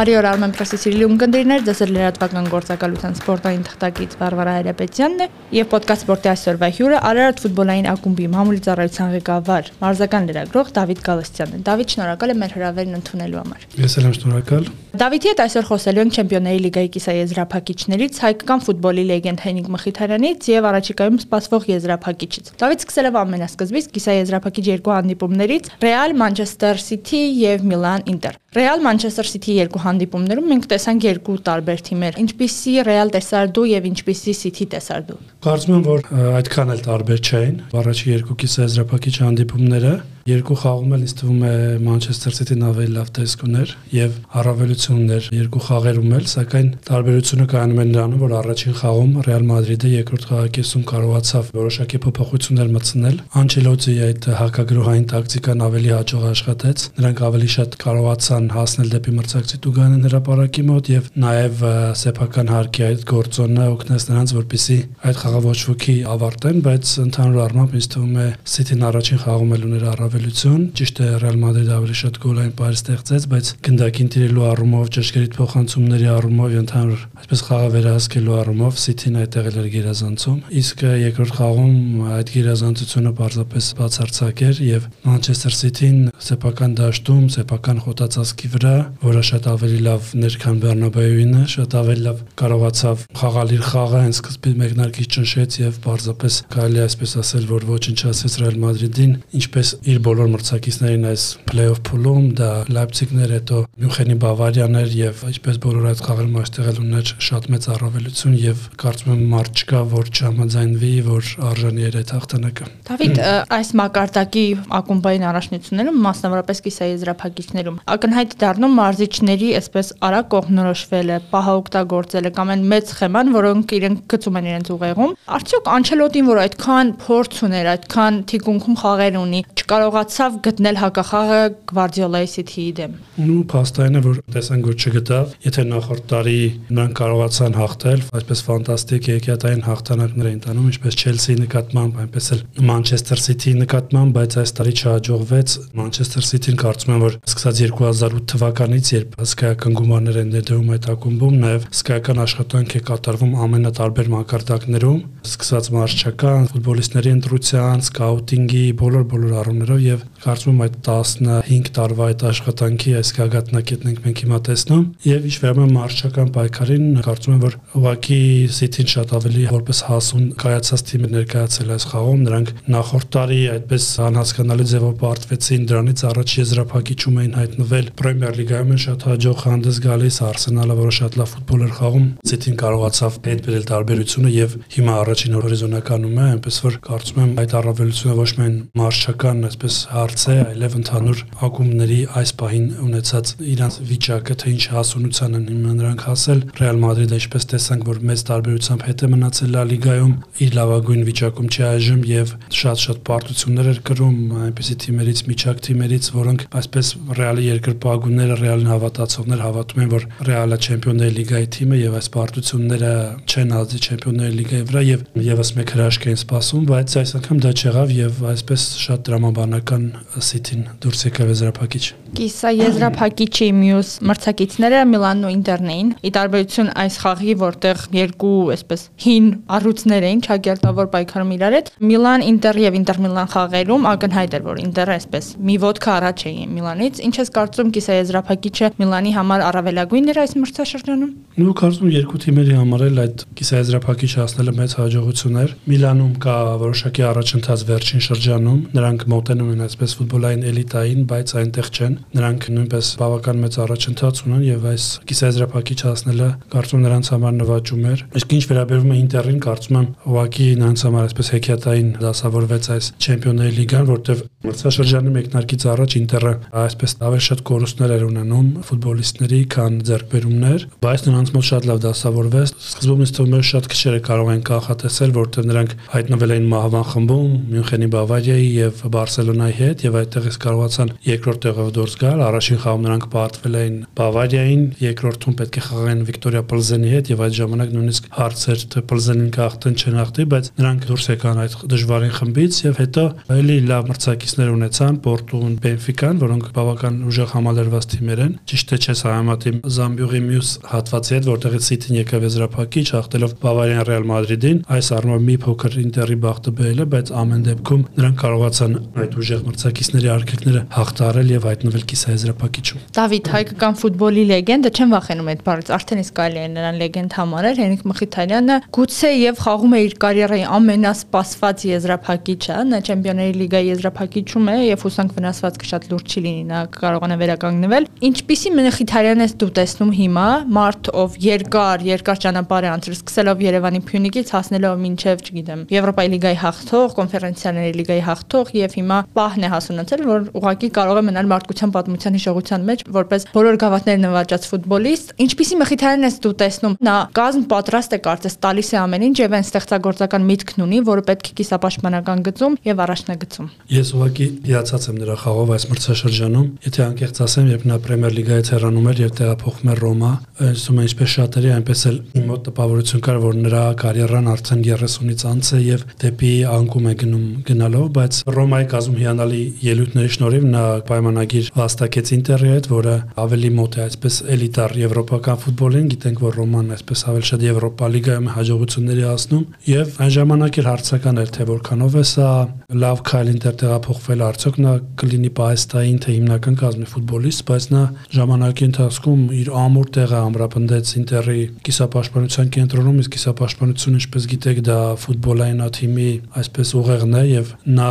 Բարի օր Armen Press-ի սիրելի ունկնդիրներ, ձեզ էլ լրատվական գործակալության սպորտային թղթակից Վարվարա Հայրապետյանն է եւ ոդկաստ սպորտի այսօրվա հյուրը Արարատ ֆուտբոլային ակումբի մամուլի ծառայության ղեկավար, մարզական լրագրող Դավիթ Գալստյանն է։ Դավիթ, շնորհակալ եմ մեր հրավերն ընդունելու համար։ Ես էլ եմ շնորհակալ։ Դավիթի հետ այսօր խոսելու ենք Չեմպիոնների լիգայի կիսաեզրափակիչներից, հայկական ֆուտբոլի լեգենդ Հենիկ Մխիթարյանից եւ առաջիկայում սպասվող եզրափակիչից։ Դավիթ սկսելով ամենասկզբից կիսաեզրափակիչ երկու հանդիպումներից Real Manchester City եւ Milan Inter։ Real Manchester City երկու հանդիպումներում մենք տեսանք երկու տարբեր թիմեր։ Ինչպիսի Real տեսարդու եւ ինչպիսի City տեսարդու։ Կարծում եմ, որ այդքան էլ տարբեր չէին։ Առաջի երկու կիսաեզրափակիչ հանդիպումները Երկու խաղում էլ ինձ թվում է Manchester City-ն ավելի լավ տեսք ուներ եւ առավելություններ երկու խաղերում էլ, սակայն տարբերությունը կայանում է նրանում, որ առաջին խաղում Real Madrid-ը երկրորդ խաղակեսում կարողացավ որոշակի փոփոխություններ մտցնել։ Անչելոտի այդ հակագրոհային տակտիկան ավելի հաջող աշխատեց։ Նրանք ավելի շատ կարողացան հասնել դեպի մրցակցի տուգանեն հրաապարակի մոտ եւ նաեւ սեփական հարկի այդ գործոնը օգնեց նրանց, որպիսի այդ խաղը ոչ ոքի ավարտեն, բայց ընդհանուր առմամբ ինձ թվում է City-ն առաջին խաղում էլ ուներ առավել առավելություն։ Ճիշտ է Ռեալ Մադրիդը ավելի շատ գոլային պայր ստեղծեց, բայց գնդակին տիրելու առումով, ճշգրիտ փոխանցումների առումով, ընդհանուր այսպես խաղը վերահսկելու առումով City-ն այդտեղ էր գերազանցում։ Իսկ երկրորդ խաղում այդ գերազանցությունը պարզապես բացարձակ էր եւ Manchester City-ն սեփական դաշտում, սեփական խոտածածկի վրա, որը շատ ավելի լավ ներքան Բեռնաբեուինը, շատ ավելի լավ կարողացավ խաղալ իր խաղը, հենց սկզբից մեկնարկից ճնշեց եւ պարզապես կարելի այսպես ասել, որ ոչնչացեց Ռեալ Մադրիդին, ինչպես իր բոլոր մրցակիցներին այս play-off փուլում, դա Լայպցիգն էր, հետո Մյունխենի Բավարիան էր եւ այսպես բոլոր այդ խաղերում այստեղել ուներ շատ մեծ առավելություն եւ կարծում եմ մարդ չկա, որ չհամաձայնվի, որ արժանի էր այդ հաղթանակը։ Դավիթ, այս մակարդակի ակումբային առաջնություններում, մասնավորապես կիսաեզրափակիչներում, ակնհայտ դառնում մարզիչների այսպես արագ կողմնորոշվելը, պահա օգտագործելը կամ այն մեծ սխեման, որոնք իրենք գծում են իրենց ուղեղում։ Արդյոք Անչելոտին, որ այդքան փորձ ուներ, այդքան թիկունքում խաղեր ունի, չկարողացավ գտնել հակախաղը Գվարդիոլայի City-ի դեմ։ Ու փաստային է, որ տեսանք որ չգտավ, եթե նախորդ տարի նրանք կարողացան հաղթել, այսպես ֆանտաստիկ եկյատային հաղթանակներ էին տանում, ինչպես Chelsea-ի նկատմամբ, այնպես էլ Manchester City-ի նկատմամբ, բայց այս տարի չհաջողվեց։ Manchester City-ն կարծում եմ, որ սկսած 2008 թվականից, երբ հսկայական գումարներ են ներդրում այդ ակումբում, նաև հսկայական աշխատանք է կատարվում ամենատարբեր մակարդակներում, սկսած մարշչական, ֆուտբոլիստների ընտրության, սկաուտինգի, բոլոր բոլոր առումներով առումներով եւ կարծում եմ այդ 15 տարվա այդ աշխատանքի այս գագաթնակետն ենք մենք հիմա տեսնում եւ ինչ վերաբերում է մարշչական պայքարին կարծում եմ որ ուղակի City-ն շատ ավելի որպես հասուն կայացած թիմ ներկայացել այս խաղում նրանք նախորդ տարի այդպես անհասկանալի ձևով պարտվեցին դրանից առաջ եզրափակիչում էին հայտնվել Պրեմիեր լիգայում շատ հաջող հանդես գալիս Արսենալը որը շատ լավ ֆուտբոլ էր խաղում City-ն կարողացավ հետ բերել տարբերությունը եւ հիմա առաջին հորիզոնականում է այնպես որ կարծում եմ այդ առավելությունը ոչ միայն մարշչական այսպես հարց է, այլև ընդհանուր ակումբների այս պահին ունեցած իրանց վիճակը, թե ինչ հասունության են նրանք հասել։ Ռեալ Մադրիդը ինչպես տեսանք, որ մեծ տարբերությամբ հետ է մնացել Լա լիգայում, իր լավագույն վիճակում չի այժմ եւ շատ-շատ պարտություններ էր կրում այնպիսի թիմերից, միջակ թիմերից, որոնք այսպես Ռեալի երկրպագունները, Ռեալին հավատացողներ հավատում են, որ Ռեալը Չեմպիոնների լիգայի թիմը եւ այս պարտությունները չեն ազդի Չեմպիոնների լիգայի վրա եւ եւս մեկ հրաշք են սպասում, բայց այս անգամ դա չեղավ եւ այսպես շատ դրամաբանական City-ն դուրս եկավ եզրափակիչ։ Կիսա եզրափակիչի մյուս մրցակիցները Միլանն ու Ինտերն էին։ Ի տարբերություն այս խաղի, որտեղ երկու այսպես հին առույցներ էին ճակերտավոր պայքարում իրար հետ, Միլան Ինտեր եւ Ինտեր Միլան խաղերում ակնհայտ էր, որ Ինտերը այսպես մի ոդկա առաջ էին Միլանից։ Ինչ ես կարծում կիսա եզրափակիչը Միլանի համար առավելագույնն էր այս մրցաշրջանում։ Նու կարծում երկու թիմերի համար էլ այդ կիսա եզրափակիչ հասնելը մեծ հաջողություն էր։ Միլանում կա որոշակի առաջընթաց վերջին շրջանում, նրանք մոտենում են այսպես ֆուտբոլային էլիտային, բայց այնտեղ չեն։ Նրանք նույնպես բավական մեծ առաջընթաց ունեն եւ այս կիսաեզրափակիչ հասնելը կարծում նրանց համար նվաճում էր։ Իսկ ինչ վերաբերում է Ինտերին, կարծում եմ ուղղակի նրանց համար այսպես հեքիաթային դասավորվեց այս Չեմպիոնների լիգան, որտեղ մրցաշրջանի մեկնարկից առաջ Ինտերը այսպես ավելի շատ կորուստներ էր ունենում ֆուտբոլիստների, քան ձեռքբերումներ, բայց նրանց մոտ շատ լավ դասավորվեց։ Սկզբում ինձ թվում է շատ քիչերը կարող են կանխատեսել, որտեղ նրանք հայտնվել էին մահվան խմբում, Մյունխենի Բավարիայի եւ Բարսելոնա Բարսելոնայի հետ եւ այդտեղից կարողացան երկրորդ տեղով դուրս գալ։ Առաջին խաղում նրանք պարտվել էին Բավարիային, երկրորդում պետք է խաղային Վիկտորիա Պլզենի հետ եւ այդ ժամանակ նույնիսկ հարցեր թե Պլզենին կախտեն չնախտի, բայց նրանք դուրս եկան այդ դժվարին խմբից եւ հետո էլի լավ մրցակիցներ ունեցան Պորտուն, Բենֆիկան, որոնք բավական ուժեղ համալրված թիմեր են։ Ճիշտ է չես համատի Զամբյուղի մյուս հատվածի հետ, որտեղից Սիթին եկավ եզրափակիչ, հաղթելով Բավարիան Ռեալ Մադրիդին։ Այս առումով մի փոքր Ինտերի բախտը բերել է, բայց ամեն դեպքում նրանք կարողացան այդ ուժեղ մրցակիցների արկելքները հաղթարել եւ հայտնվել կիսաեզրափակիչում։ Դավիթ հայկական ֆուտբոլի լեգենդը չեմ վախենում այդ բառից, արդեն իսկ կարելի է նրան լեգենդ համարել։ Հենրիկ Մխիթարյանը գուցե եւ խաղում է իր կարիերայի ամենասպասված եզրափակիչը, նա Չեմպիոնների լիգայի եզրափակիչում է եւ հուսանք վնասվածքը շատ լուրջ չի լինի, նա կարողանա վերականգնվել։ Ինչպիսի Մխիթարյան ես դու տեսնում հիմա, մարդ ով երկար, երկար ճանապարհ է անցրել, սկսելով Երևանի Փյունիկից հասնելով մինչև, չգիտեմ, Եվրոպայի լիգայի հաղթող, կոնֆերենցիաների լիգայի հաղթող եւ հիմա պահն է հասունացել, որ ուղղակի կարող է մնալ մարդկության պատմության հիշողության մեջ որպես բոլոր գավաթները նվաճած ֆուտբոլիստ։ Ինչպիսի Մխիթարյանն ես դու տեսնում։ Նա կազմ պատրաստ է կարծես տալիս է ամեն ինչ եւ այն ստեղծագործական միտքն ունի, որը պետք է կիսապաշտպանական գծում եւ առաջնագծում։ Ես ուղղակի հիացած եմ նրա խաղով այս մրցաշրջանում։ Եթե անկեղծ ասեմ, երբ նա Պրեմիեր լիգայից հեռանում էր եւ տեղափոխվում էր Ռոմա, ասում եմ ինչպես շատերի, այնպես էլ մոտ տպավորություն կար, որ նրա կարիերան արդեն 30-ից անց է եւ դեպի անկում է գնում գնալով, բայց Ռոմայի կազմում հիանալի ելույթների շնորհիվ նա պայմանագիր հաստատեց Ինտերի հետ, որը ավելի մոտ է այսպես էլիտար եվրոպական ֆուտբոլին, գիտենք որ Ռոման այսպես ավելի շատ Եվրոպա լիգայում հաջողությունների հասնում եւ այն ժամանակ էլ հարցական էր թե որքանով է սա լավ քայլ Ինտեր տեղափոխվել, արդյոք նա կլինի պահեստային թե հիմնական կազմի ֆուտբոլիստ, բայց նա ժամանակի ընթացքում իր ամուր տեղը ամրապնդեց Ինտերի կիսապաշտպանության կենտրոնում, իսկ կիսապաշտպանությունը, ինչպես գիտեք, դա ֆուտբոլային թիմի այսպես ուղեղն է եւ նա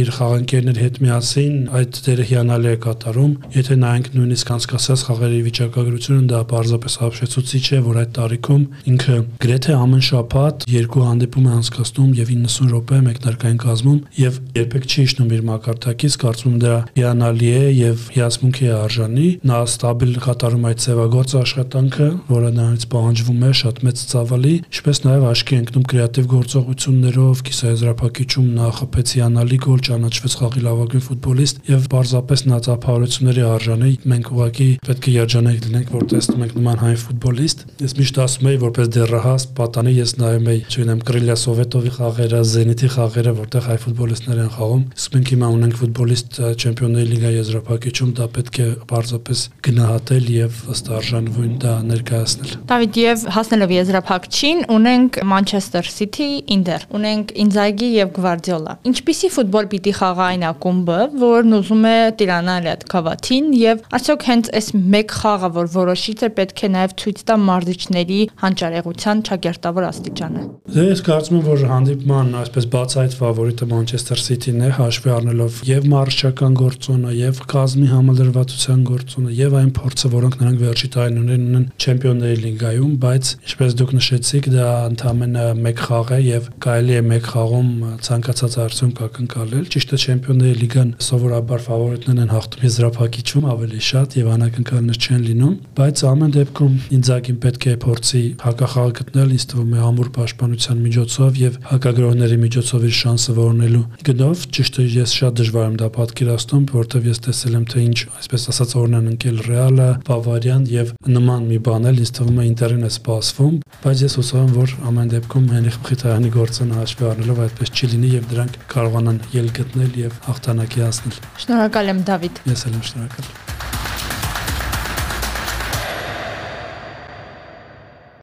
իր խաղանկերների հետ միասին այդ դերը հիանալի է կատարում։ Եթե նայենք նույնիսկ անցկացած խաղերի վիճակագրությունը, դա պարզապես հապշեցուցիչ է, որ այդ տարիքում ինքը գրեթե ամեն շաբաթ երկու հանդիպում է անցկացնում եւ 90 րոպե մեկնարկային կազմում եւ երբեք չի իջնում իր մակարդակից, կարծում դա հիանալի է եւ հիասմունքի է արժանի։ Նա ստաբիլ կատարում այդ ծավալգործ աշխատանքը, որը նրանից պահանջվում է շատ մեծ ծավալի, ինչպես նաեւ աչքի ընկնում կրեատիվ գործողություններով, կիսաեզրափակիչում նա խփեց հիանալի գոլ, ճանաչվեց խաղի լավագույն ֆուտբոլիստ եւ պարզապես նա ծափահարությունների արժանի։ Մենք ուղղակի պետք է երջանիկ լինենք, որ տեսնում ենք նման հայ ֆուտբոլիստ։ Ես միշտ ասում եի, որպես դեռահաս պատանի ես նայում եի, չունեմ Կրիլյա Սովետովի խաղերը, Զենիթի խաղերը, որտեղ հայ ֆուտբոլիստներ են խաղում։ Իսկ մենք հիմա ունենք ֆուտբոլիստ Չեմպիոնների լիգայի եզրափակիչում, դա պետք է պարզապես գնահատել եւ ըստ արժանվույն դա ներկայացնել։ Դավիթ եւ հասնելով եզրափակչին ունենք Մանչեսթեր Սիթի, Ինդեր, ունենք Ինզագի եւ Գվարդիոլա։ Ինչպիսի ֆուտբոլ պիտի խաղա այն ակումբը, որն ուզում է տիրանալ այդ կավաթին եւ արդյոք հենց այս մեկ խաղը, որ որոշիչ է, պետք է նաեւ ցույց տա մարզիչների հանճարեղության ճակերտավոր աստիճանը։ Դե ես կարծում եմ, որ հանդիպման այսպես բացայտ ֆավորիտը Մանչեսթեր Սիթին է, հաշվի առնելով եւ մարշչական գործոնը, եւ կազմի համալրվածության գործոնը, եւ այն փորձը, որոնք նրանք վերջի տարիներին ունեն Չեմպիոնների լիգայում, բայց ինչպես դուք նշեցիք, դա ընդամենը մեկ խաղ է եւ կարելի է մեկ խաղում ցանկացած արդյունք ակնկալել։ Ճիշտ է Չեմպիոնների լիգան սովորաբար ֆավորիտներն են հաղթում եզրափակիչում ավելի շատ եւ անակնկալներ չեն լինում, բայց ամեն դեպքում ինձակին պետք է փորձի հակախաղ գտնել, ինձ թվում է ամուր պաշտպանության միջոցով եւ հակագրողների միջոցով իր շանսը որոնելու գնով։ Ճիշտ է, ես շատ դժվար եմ դա պատկերացնում, որովհետեւ ես տեսել եմ թե ինչ, այսպես ասած, օրն են ընկել Ռեալը, Բավարիան եւ նման մի բան էլ ինձ թվում է ինտերին է սպասվում, բայց ես հուսով եմ, որ ամեն դեպքում Հենրիխ Մխիթարյանի գործը հաշվի առնելով այդպես չի լինի եւ դրանք կարողանան ել գտնել եւ հաղթանակի հասնել։ Շնորհակալ եմ Դավիթ։ Ես էլ եմ շնորհակալ։